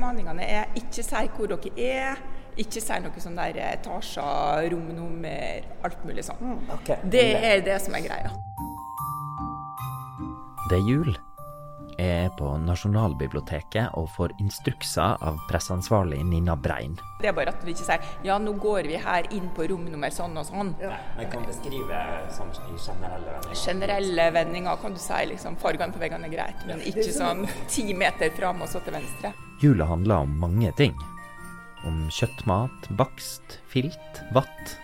formaningene er ikke si hvor dere er. Ikke si noe sånn der etasjer, romnummer, alt mulig sånn. Mm, okay. Det er det som er greia. Det er jul. Er på Nasjonalbiblioteket og får instrukser av presseansvarlig Nina Brein. Det er bare at vi ikke sier ja, nå går vi her inn på rom nummer sånn og sånn. Ja, Men kan beskrive sånn i generelle vendinger. Generelle vendinger kan du si liksom fargene på veggene er greit, men ikke sånn ti meter fram og så til venstre. Jula handler om mange ting. Om kjøttmat, bakst, filt, vatt.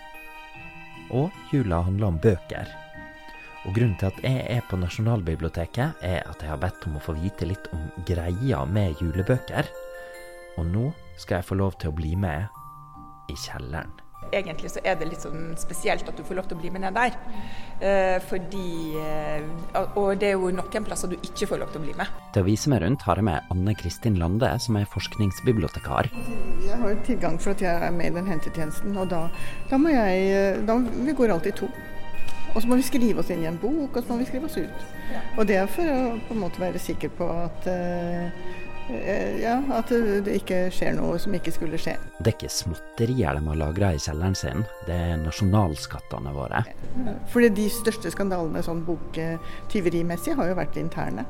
Og jula handler om bøker. Og grunnen til at jeg er på Nasjonalbiblioteket, er at jeg har bedt om å få vite litt om greia med julebøker. Og nå skal jeg få lov til å bli med i kjelleren. Egentlig så er det litt sånn spesielt at du får lov til å bli med ned der. Eh, fordi eh, Og det er jo noen plasser du ikke får lov til å bli med. Til å vise meg rundt har jeg med Anne Kristin Lande, som er forskningsbibliotekar. Jeg har tilgang for at jeg er med i den hentetjenesten, og da, da må jeg da, Vi går alltid to. Og så må vi skrive oss inn i en bok, og så må vi skrive oss ut. Og det er for å på en måte være sikker på at uh, ja, at det ikke skjer noe som ikke skulle skje. Det er ikke småtterier de har lagra i kjelleren sin, det er nasjonalskattene våre. Fordi de største skandalene sånn boktyverimessig har jo vært interne.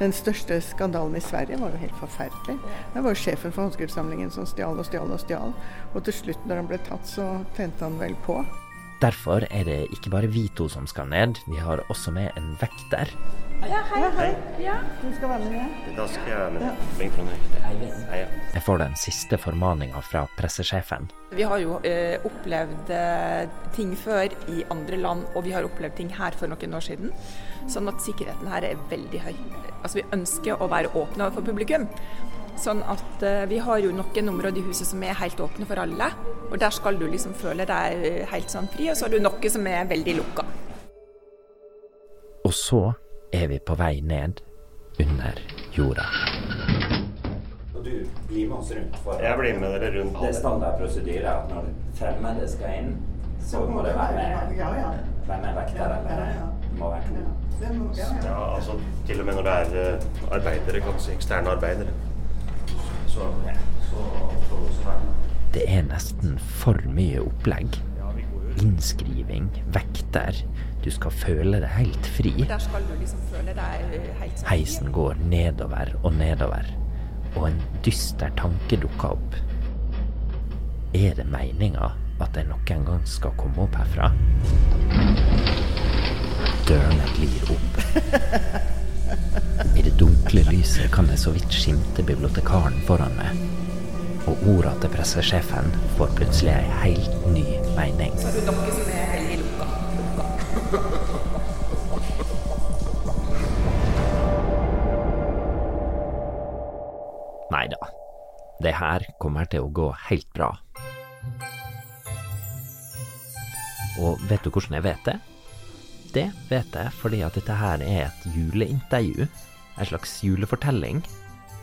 Den største skandalen i Sverige var jo helt forferdelig. Det var jo sjefen for håndskriftsamlingen som stjal og stjal og stjal. Og til slutt, når han ble tatt, så tente han vel på. Derfor er det ikke bare vi to som skal ned, vi har også med en vekter. Ja, hei. hei. Ja. Du skal være med? Da skal jeg være med. Ja. Jeg får den siste formaninga fra pressesjefen. Vi har jo eh, opplevd eh, ting før i andre land, og vi har opplevd ting her for noen år siden. Sånn at sikkerheten her er veldig høy. Altså Vi ønsker å være åpne for publikum. Sånn at uh, Vi har jo noen områder i huset som er helt åpne for alle. og Der skal du liksom føle deg eh, helt sånn fri, og så har du noe som er veldig lukka. Og så er vi på vei ned under jorda. Og du blir med oss rundt? For jeg blir med dere rundt. Det er standardprosedyre at når fremmede skal inn, så må det være med, være med vekter, eller det må være to. Ja, altså til og med når det er uh, arbeidere, kanskje eksterne arbeidere. Det er nesten for mye opplegg. Innskriving, vekter. Du skal føle deg helt fri. Liksom sånn Heisen går nedover og nedover, og en dyster tanke dukker opp. Er det meninga at jeg noen gang skal komme opp herfra? Dørene glir opp. I det dunkle lyset kan jeg så vidt skimte bibliotekaren foran meg. Og orda til pressesjefen får plutselig ei helt ny mening. Så som er veldig lukka. Nei da. Det her kommer til å gå helt bra. Og vet du hvordan jeg vet det? Det vet jeg fordi at dette her er et juleintervju. En slags julefortelling.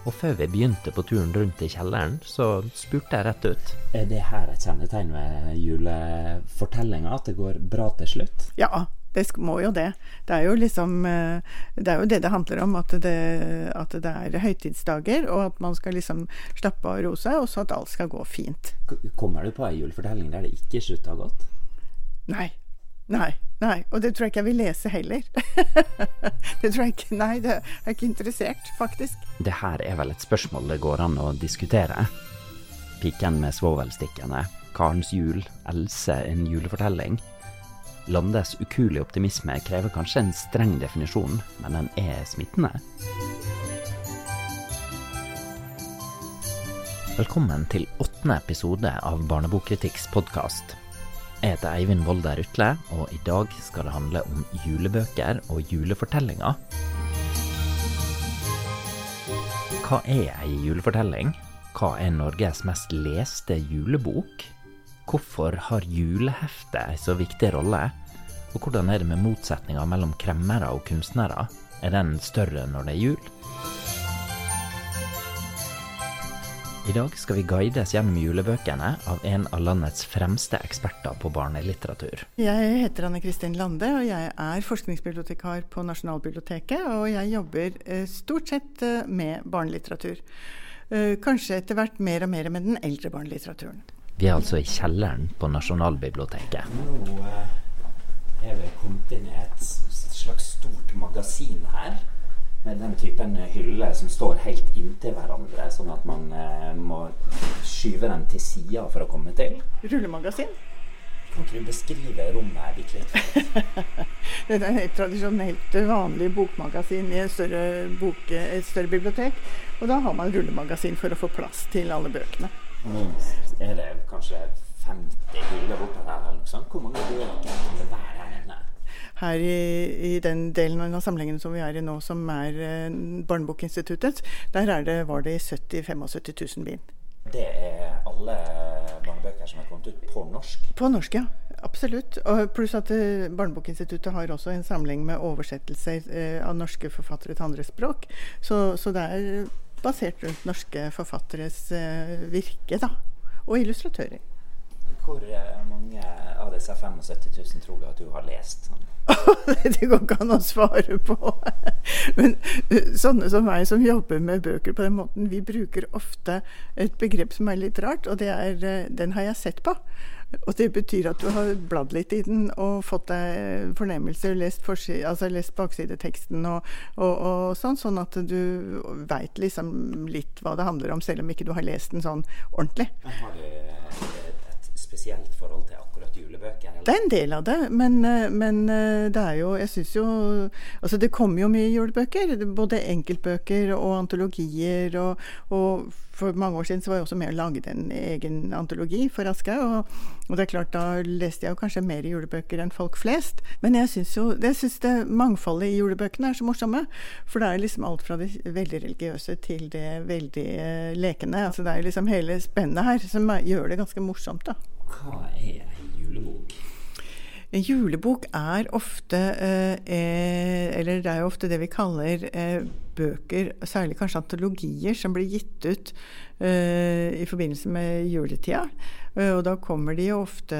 Og før vi begynte på turen rundt i kjelleren, så spurte jeg rett ut. Er det her et kjennetegn ved julefortellinga, at det går bra til slutt? Ja, det må jo det. Det er jo liksom eh, Det er jo det det handler om. At det, at det er høytidsdager, og at man skal liksom slappe av og roe seg, og så at alt skal gå fint. Kommer du på ei julefortelling der det ikke slutta godt? Nei. Nei. Nei, og det tror jeg ikke jeg vil lese heller. det tror jeg ikke Nei, det er ikke interessert, faktisk. Det her er vel et spørsmål det går an å diskutere. Piken med svovelstikkene, Karens jul, Else en julefortelling. Landes ukuelige optimisme krever kanskje en streng definisjon, men den er smittende. Velkommen til åttende episode av Barnebokkritikk's podkast. Jeg heter Eivind Volda Rutle, og i dag skal det handle om julebøker og julefortellinger. Hva er ei julefortelling? Hva er Norges mest leste julebok? Hvorfor har juleheftet ei så viktig rolle? Og hvordan er det med motsetninga mellom kremmere og kunstnere? Er den større når det er jul? I dag skal vi guides gjennom julebøkene av en av landets fremste eksperter på barnelitteratur. Jeg heter Anne Kristin Lande, og jeg er forskningsbibliotekar på Nasjonalbiblioteket. Og jeg jobber eh, stort sett eh, med barnelitteratur. eh, kanskje etter hvert mer og mer med den eldre barnelitteraturen. Vi er altså i kjelleren på Nasjonalbiblioteket. Nå er vi kommet inn i et slags stort magasin her. Med den typen hyller som står helt inntil hverandre, sånn at man eh, må skyve dem til sida for å komme til. Rullemagasin? Kan ikke du beskrive rommet her bitte litt? det er et tradisjonelt vanlig bokmagasin i et større, bok, et større, bibliotek. Og da har man rullemagasin for å få plass til alle bøkene. Mm. er det kanskje 50 hyller borte der? Liksom? Hvor mange bøker kan det være her? Her i, i, den delen av samlingen som vi er i nå, som er eh, Barnebokinstituttets, der det, var det 70 75 000 bind. Det er alle barnebøker som er kommet ut på norsk? På norsk, ja. Absolutt. Og pluss at eh, Barnebokinstituttet har også en samling med oversettelser eh, av norske forfattere til andre språk. Så, så det er basert rundt norske forfatteres eh, virke, da. Og illustratører. Hvor eh, mange av disse 75 000 tror du at du har lest? Sånn? det går ikke an å svare på. Men eh, sånne som meg som jobber med bøker på den måten, vi bruker ofte et begrep som er litt rart, og det er eh, 'den har jeg sett på'. Og det betyr at du har bladd litt i den og fått deg fornemmelse, lest, altså lest baksideteksten og, og, og, sånn, sånn at du veit liksom litt hva det handler om, selv om ikke du har lest den sånn ordentlig. Har du spesielt forhold til akkurat julebøker? Eller? Det er en del av det, men, eh, men eh, det er jo Jeg syns jo Altså, det kommer jo mye julebøker. Både enkeltbøker og antologier. Og, og, for mange år siden så var jeg også med og lagde en egen antologi for Aske, Og, og, det er klart, da leste jeg jo kanskje mer julebøker enn folk flest. Men jeg syns jo jeg synes det mangfoldet i julebøkene er så morsomme. For det er liksom alt fra det veldig religiøse til det veldig eh, lekende. Altså det er liksom hele spennet her som gjør det ganske morsomt, da. Hva er julebok? En julebok er ofte eh, eh, Eller det er jo ofte det vi kaller eh, bøker, særlig kanskje antologier, som blir gitt ut eh, i forbindelse med juletida. Uh, og da kommer de jo ofte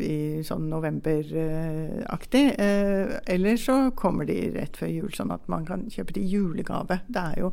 i sånn novemberaktig. Uh, eller så kommer de rett før jul, sånn at man kan kjøpe de julegave. Det er jo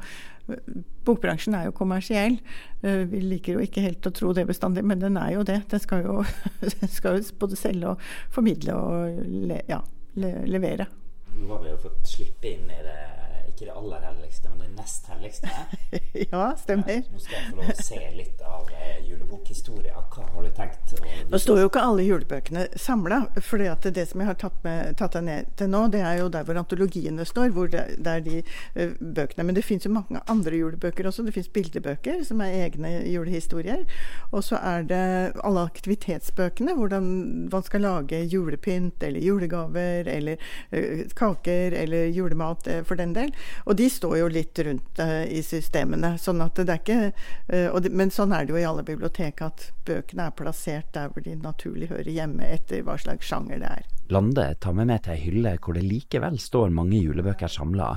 Bokbransjen er jo kommersiell. Uh, vi liker jo ikke helt å tro det bestandig, men den er jo det. Den skal jo, den skal jo både selge og formidle og le, ja, le, levere. Nå har vi jo fått slippe inn i det ikke det aller helligste, men det nest helligste. ja, stemmer. Nå skal jeg få lov å se litt av eh, julebokhistoria. Hva har du tenkt? Nå står jo ikke alle julebøkene samla. For det som jeg har tatt, med, tatt deg ned til nå, det er jo der hvor antologiene står. hvor det, det er de uh, bøkene. Men det fins jo mange andre julebøker også. Det fins bildebøker som er egne julehistorier. Og så er det alle aktivitetsbøkene. Hvordan man skal lage julepynt eller julegaver eller uh, kaker eller julemat uh, for den del. Og de står jo litt rundt uh, i systemene. Sånn ikke uh, de, Men sånn er det jo i alle bibliotek, at bøkene er plassert der hvor de naturlig hører hjemme, etter hva slags sjanger det er. Lande tar meg med til ei hylle hvor det likevel står mange julebøker samla,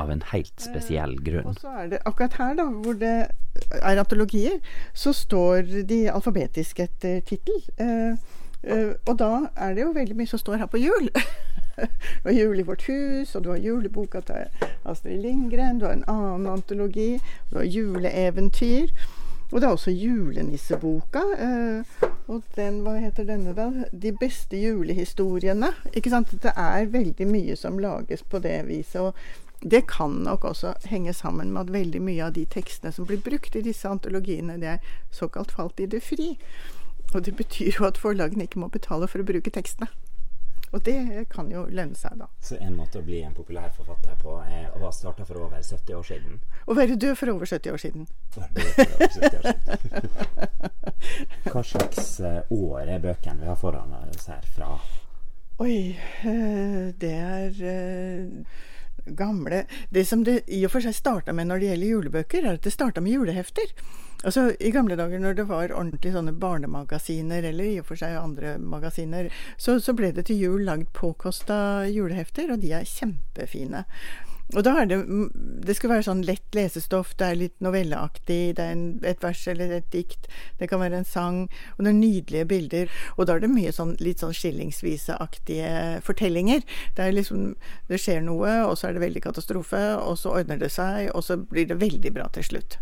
av en helt spesiell grunn. Og så er det akkurat her, da, hvor det er antologier, så står de alfabetisk etter tittel. Og da er det jo veldig mye som står her på jul. du har Jul i vårt hus, og du har juleboka til Astrid Lindgren, du har en annen antologi, du har juleeventyr. Og det er også julenisseboka. Eh, og den, hva heter denne, da? De beste julehistoriene. Ikke sant? Det er veldig mye som lages på det viset. og det kan nok også henge sammen med at veldig mye av de tekstene som blir brukt i disse antologiene, det er såkalt falt i det fri. Og det betyr jo at forlagene ikke må betale for å bruke tekstene. Og det kan jo lønne seg, da. Så en måte å bli en populær forfatter på er å ha starta for over 70 år siden? Å være død for over 70 år siden. Hva slags eh, år er bøkene vi har foran oss her fra? Oi, eh, det er eh, gamle Det som det i og for seg starta med når det gjelder julebøker, er at det starta med julehefter. Altså, I gamle dager når det var ordentlig sånne barnemagasiner, eller i og for seg andre magasiner, så, så ble det til jul lagd påkosta julehefter, og de er kjempefine. Og da er det Det skal være sånn lett lesestoff, det er litt novelleaktig, det er en, et vers eller et dikt, det kan være en sang, og det er nydelige bilder. Og da er det mye sånn litt sånn skillingsviseaktige fortellinger. Det er liksom Det skjer noe, og så er det veldig katastrofe, og så ordner det seg, og så blir det veldig bra til slutt.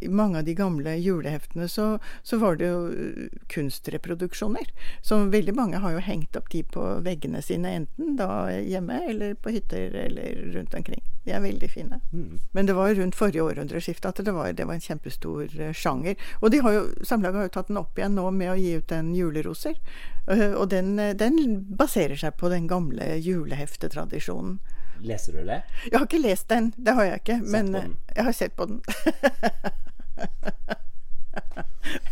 I mange av de gamle juleheftene så, så, var det jo eh, kunstreproduksjoner. Så veldig mange har jo hengt opp de på veggene sine, enten da hjemme eller på hytter eller rundt omkring. De er veldig fine. Mm. Men det var rundt forrige århundreskifte at det var, det var, en kjempestor uh, sjanger. Og de har jo, Samlaget har jo tatt den opp igjen nå med å gi ut en juleroser. Uh, og den, den baserer seg på den gamle juleheftetradisjonen. Leser du det? Jeg har ikke lest den, det har jeg ikke. Men eh, jeg har sett på den.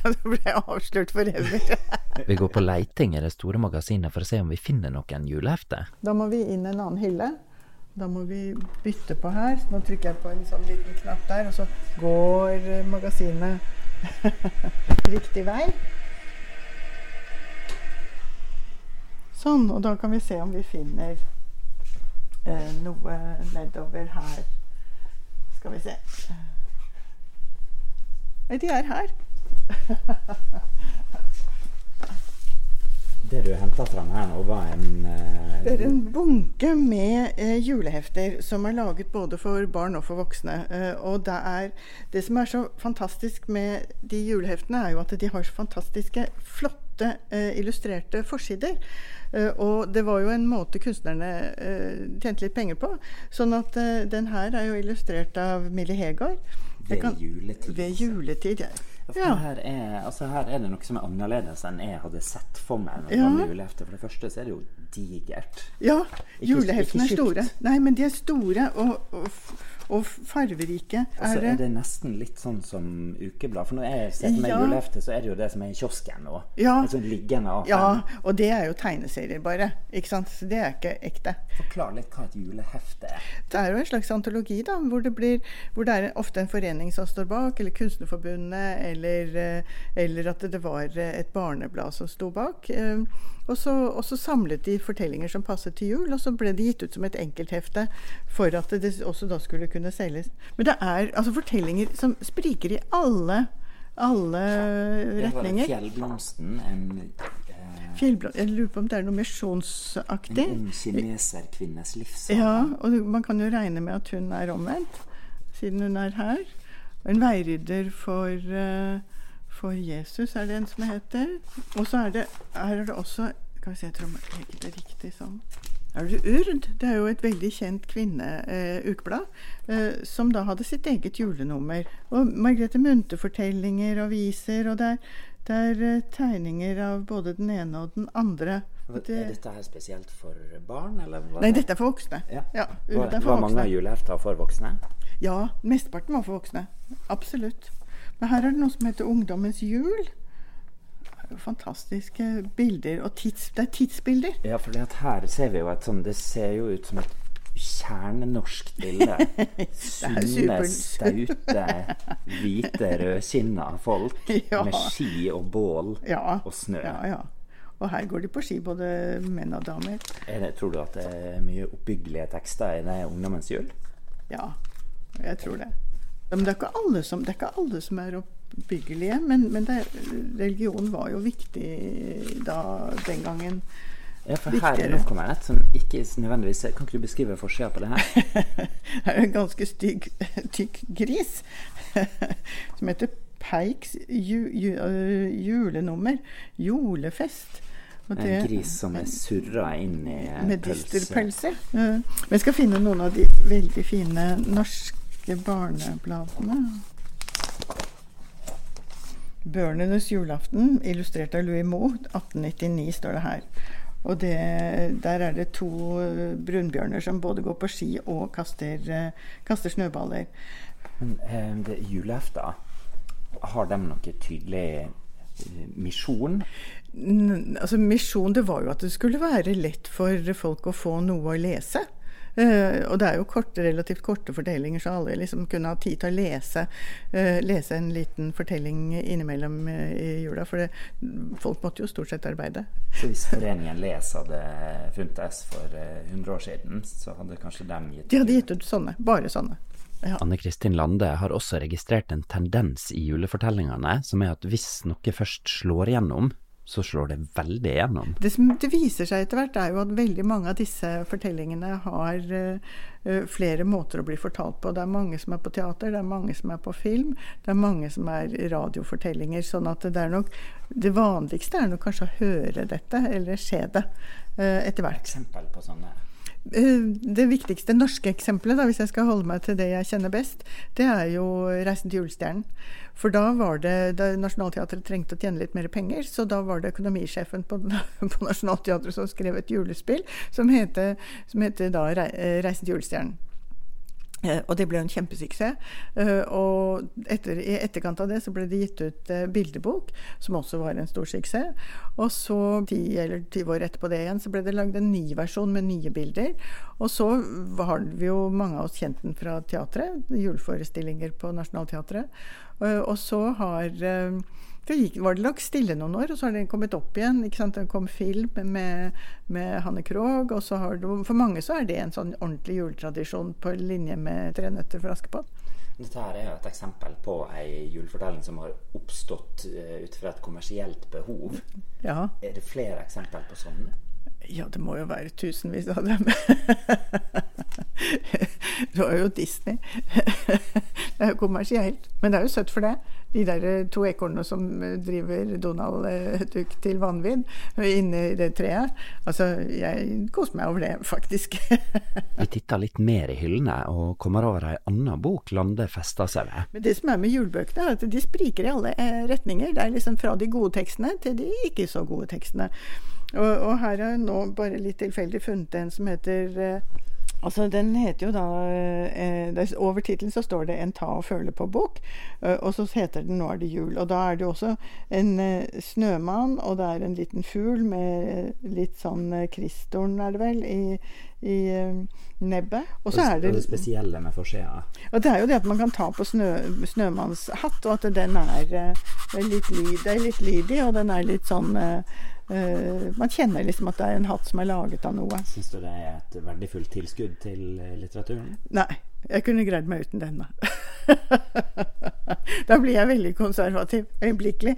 Nå ble jeg avslørt for evig. vi går på leiting i det store magasinet for å se om vi finner noen julehefte. Da må vi inn en annen hylle. Da må vi bytte på her. Nå trykker jeg på en sånn liten knapp der, og så går magasinet riktig vei. Sånn, og da kan vi se om vi finner eh, noe nedover her. Skal vi se Nei, de er her. Det du henta fram her nå, var en uh... Det er en bunke med uh, julehefter som er laget både for barn og for voksne. Uh, og det, er, det som er så fantastisk med de juleheftene, er jo at de har så fantastiske, flotte, illustrerte forsider. Uh, og det var jo en måte kunstnerne uh, tjente litt penger på. Sånn at den her er jo illustrert av Millie Hegard. Ved kan, juletid. Ved juletid, ja. ja. Her, er, altså her, er, det noe som er annerledes enn jeg hadde sett for meg. Ja. For det første så er det jo digert. Ja, juleheftene er store. Nei, men de er store. og, og og farverike. Og så er det nesten litt sånn som ukeblad. For når jeg setter meg ja. julehefte, så er det jo det som er i kiosken nå. Ja. Et sånt liggende A5. Ja, og det er jo tegneserier, bare. Ikke sant? Så det er ikke ekte. Forklar litt hva et julehefte er. Det er jo en slags antologi, da. Hvor det, blir, hvor det er ofte en forening som står bak, eller Kunstnerforbundet, eller, eh, eller at det var et barneblad som sto bak. Og så, og så, samlet de fortellinger som passet til jul, og så ble de gitt ut som et enkelthefte for at det også da skulle kunne selges. Men det er altså fortellinger som spriker i alle, alle retninger. Fjellblomsten, en eh, Jeg lurer på om det er noe misjonsaktig. En ung kineserkvinnes livssak. Ja, og man kan jo regne med at hun er omvendt, siden hun er her. En veirydder for uh, for Jesus, er det en som heter. Og så er det, her er det også Skal vi se, jeg tror jeg legger det riktig sånn. Er det Urd? Det er jo et veldig kjent kvinneukeblad. Eh, eh, som da hadde sitt eget julenummer. Og Margrethe Munthe-fortellinger og viser. Og det er, det er eh, tegninger av både den ene og den andre. Det, er dette her spesielt for barn? Eller nei, dette er for voksne. Ja. Ja, var, for var mange av julehefta for voksne? Ja, mesteparten var for voksne. Absolutt. Men her er det noe som heter Ungdommens jul. Det er jo fantastiske bilder. Og tids, det er tidsbilder. Ja, for her ser vi jo et sånn Det ser jo ut som et kjernenorsk bilde. Sunne, staute, hvite, rødkinna folk ja. med ski og bål ja. og snø. Ja, ja. Og her går de på ski, både menn og damer. Det, tror du at det er mye oppbyggelige tekster i det Ungdommens jul? Ja, jeg tror det. Men det er som, er, ikke alle som er oppbyggelige. Men, men det, religion var jo viktig da den gangen. Ja, for her er det noe med som ikke nødvendigvis Kan ikke du beskrive forskjellen på det her? Her er en ganske stygg, tykk gris som heter Peiks ju, ju, uh, julenummer. Julefest. Det, en gris som er surra inn i pølse. Med men jeg skal finne noen av de veldig fine norske norske barnebladene. 'Børnenes julaften', illustrert av Louis Moe. 1899 står det her. Og det, der er det to brunbjørner som både går på ski og kaster, uh, kaster snøballer. Men eh, julaften, har de noe tydelig eh, misjon? altså Misjon det var jo at det skulle være lett for folk å få noe å lese. Uh, og det er jo korte, relativt korte fortellinger, så alle liksom kunne ha tid til å lese, uh, lese en liten fortelling innimellom uh, i jula. For det, folk måtte jo stort sett arbeide. Så hvis Foreningen Les hadde funtes for 100 år siden, så hadde kanskje dem gitt ut De hadde gitt ut sånne. Bare sånne. Ja. Anne Kristin Lande har også registrert en tendens i julefortellingene, som er at hvis noe først slår igjennom, så slår det veldig gjennom. Det som det viser seg etter hvert, er jo at veldig mange av disse fortellingene har uh, flere måter å bli fortalt på. Det er mange som er på teater, det er mange som er på film, det er mange som er radiofortellinger. sånn at det er nok Det vanligste er nok kanskje å høre dette, eller se det, uh, etter hvert. Eksempel på sånne? Eh, det viktigste norske eksempelet, da, hvis jeg skal holde meg til det jeg kjenner best, det er jo 'Reisen til julestjernen'. For da var det da Nationaltheatret trengte å tjene litt mer penger, så da var det økonomisjefen på, på Nationaltheatret som skrev et julespill som heter, som heter da 'Reisen til julestjernen'. Eh, og det ble en kjempesuksess. Eh, og etter, i etterkant av det så ble det gitt ut eh, bildebok, som også var en stor suksess. Og så, ti eller 20 år etterpå det igjen, så ble det lagd en ny versjon med nye bilder. Og så har vi jo mange av oss kjent den fra teatret, juleforestillinger på Nationaltheatret. Og så har det gikk, var det nok stille noen år, og så har det kommet opp igjen. ikke sant? Det kom film med, med Hanne Krogh. og så har det, For mange så er det en sånn ordentlig juletradisjon på linje med 'Tre nøtter for Askepott'. Dette her er jo et eksempel på ei julefortelling som har oppstått uh, ut fra et kommersielt behov. Ja. Er det flere eksempler på sånne? Ja, det må jo være tusenvis av dem. det var jo Disney. det er jo kommersielt. Men det er jo søtt for det. De der to ekornene som driver Donald eh, Duck til vanvidd inne i det treet. Altså, jeg koser meg over det, faktisk. Vi titter litt mer i hyllene og kommer over ei anna bok Lande festa seg ved. Men det som er med julebøkene, er at de spriker i alle eh, retninger. Det er liksom fra de gode tekstene til de ikke så gode tekstene. Og, og her har jeg nå bare litt tilfeldig funnet en som heter eh, Altså, Den heter jo da eh, Over tittelen så står det 'En ta og føle på'-bok. Eh, og så heter den 'Nå er det jul'. Og da er det også en eh, snømann, og det er en liten fugl med litt sånn eh, kristorn, er det vel, i, i nebbet. Og så er det, det spesielle med forsida? Og det er jo det at man kan ta på snø, snømannshatt, og at den er uh, litt, er litt lydig, og den er litt sånn uh, Uh, man kjenner liksom at det er en hatt som er laget av noe. Syns du det er et verdifullt tilskudd til eh, litteraturen? Nei, jeg kunne greid meg uten denne. da blir jeg veldig konservativ øyeblikkelig.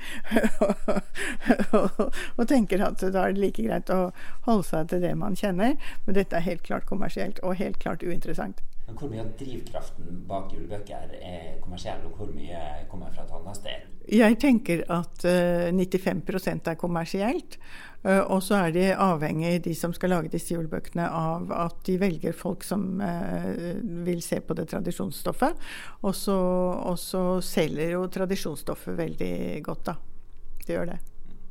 og, og, tenker at da er det like greit å holde seg til det man kjenner. Men dette er helt klart kommersielt og helt klart uinteressant. Men hvor mye av drivkraften bak julebøker er kommersiell, og hvor mye kommer fra et annet sted? Jeg tenker at uh, eh, 95 er kommersielt. Uh, og så er de avhengig, de som skal lage disse julebøkene, av at de velger folk som vil se på det tradisjonsstoffet. Og så, selger jo tradisjonsstoffet veldig godt, da. Det gjør det.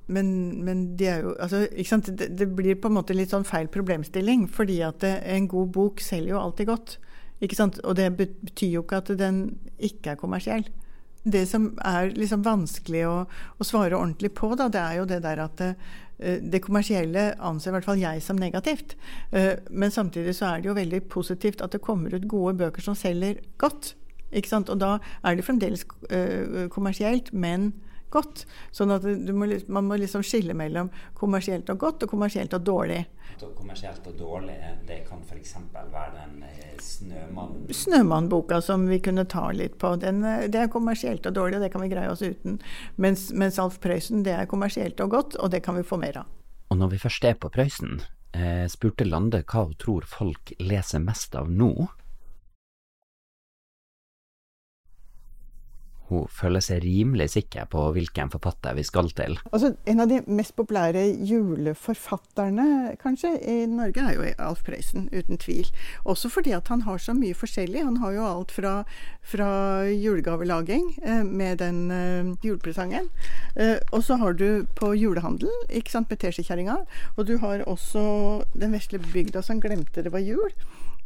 Men, men de jo, altså, det, det, blir på en måte litt sånn feil problemstilling. Fordi at en god bok selger jo alltid godt. Og det betyr jo ikke at den ikke er kommersiell. Det som er liksom vanskelig å, å, svare ordentlig på, da, det er jo det der at det, eh, det kommersielle anser i hvert fall jeg som negativt. Eh, men samtidig så er det jo veldig positivt at det kommer ut gode bøker som selger godt. Ikke sant? Og da er det fremdeles eh, kommersielt, men godt. Sånn at må, man må liksom skille mellom kommersielt og godt og kommersielt og dårlig. Kommersielt og dårlig, det kan f.eks. være den eh, Snømann... Snømannboka som vi kunne ta litt på. Den, eh, det er kommersielt og dårlig, og det kan vi greie oss uten. Mens, mens Alf Prøysen, det er kommersielt og godt, og det kan vi få mer av. Og når vi først er på Prøysen, eh, spurte Lande hva hun tror folk leser mest av nå. Hun føler seg rimelig sikker på hvilken forfatter vi skal til. Altså, en av de mest populære juleforfatterne kanskje i Norge er jo Alf Prøysen, uten tvil. Også fordi at han har så mye forskjellig. Han har jo alt fra, fra julegavelaging eh, med den eh, julepresangen, eh, og så har du på julehandel ikke sant, med teskjekjerringa, og du har også Den vesle bygda som glemte det var jul.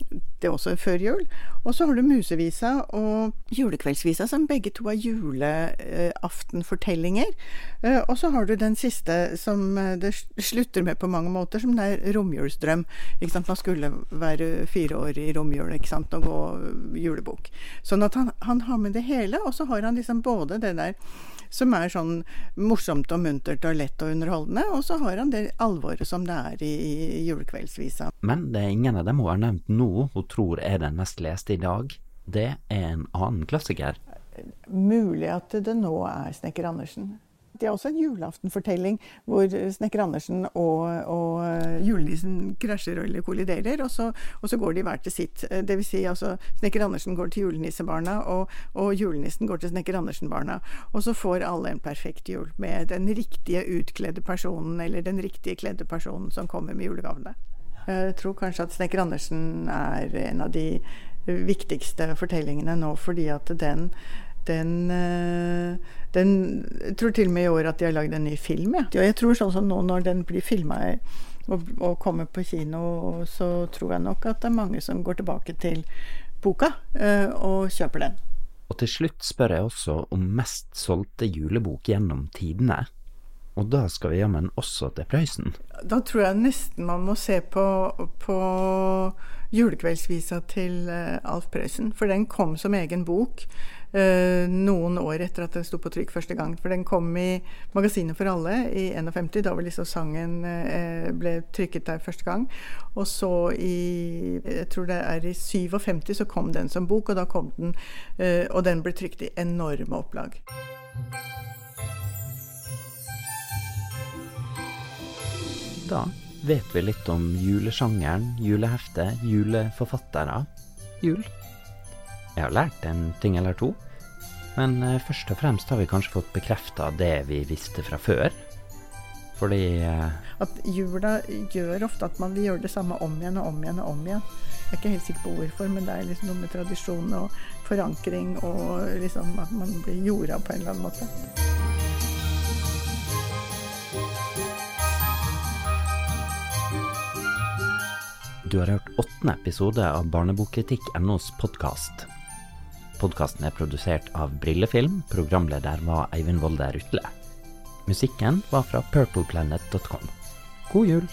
Det er også før jul. Og så har du Musevisa og Julekveldsvisa, som begge to er julaftenfortellinger. Eh, og så har du den siste som eh, det slutter med på mange måter, som det er romjulsdrøm. Man skulle være fire år i romjul og gå julebok. Sånn at han, han har med det hele, og så har han liksom både det der som er sånn morsomt og muntert og lett og underholdende. Og så har han det alvoret som det er i, i julekveldsvisa. Men det er ingen av dem hun har nevnt nå hun tror er den mest leste i dag. Det er en annen klassiker. Mulig at det nå er Snekker Andersen. Det er også en julaftenfortelling hvor snekker Andersen og, og julenissen krasjer eller kolliderer, og så, og så, går de hver til sitt. Det vil si altså snekker Andersen går til julenissebarna, og, og julenissen går til snekker Andersen-barna. Og så får alle en perfekt jul med den riktige utkledde personen eller den riktige kledde personen som kommer med julegavene. Jeg tror kanskje at Snekker Andersen er en av de viktigste fortellingene nå, fordi at den den, eh, den Jeg tror til og med i år at de har lagd en ny film. Ja. Og jeg tror sånn som nå når den blir filma og, og, kommer på kino, så tror jeg nok at det er mange som går tilbake til boka uh, og kjøper den. Og til slutt spør jeg også om mest solgte julebok gjennom tidene. Og da skal vi jammen også til Prøysen. Da tror jeg nesten man må se på, på julekveldsvisa til uh, Alf Prøysen. For den kom som egen bok noen år etter at den sto på trykk første gang. For den kom i Magasinet for alle i 51. Da var liksom sangen uh, ble trykket der første gang. Og så i jeg tror det er i 57 så kom den som bok, og da kom den Og den ble trykt i enorme opplag. Da vet vi litt om julesjangeren, juleheftet, juleforfattere, jul. Jeg har lært en ting eller to, men eh, først og fremst har vi kanskje fått bekrefta det vi visste fra før. Fordi eh, At jula gjør ofte at man vil gjøre det samme om igjen og om igjen og om igjen. Jeg er ikke helt sikker på hvorfor, men det er liksom noe med tradisjon og forankring og liksom at man blir jorda på en eller annen måte. Du har hørt åttende episode av Barnebokkritikk.nos podkast. Podkasten er produsert av Brillefilm, programleder var Eivind Volde Rutle. Musikken var fra purpleplanet.com. God jul!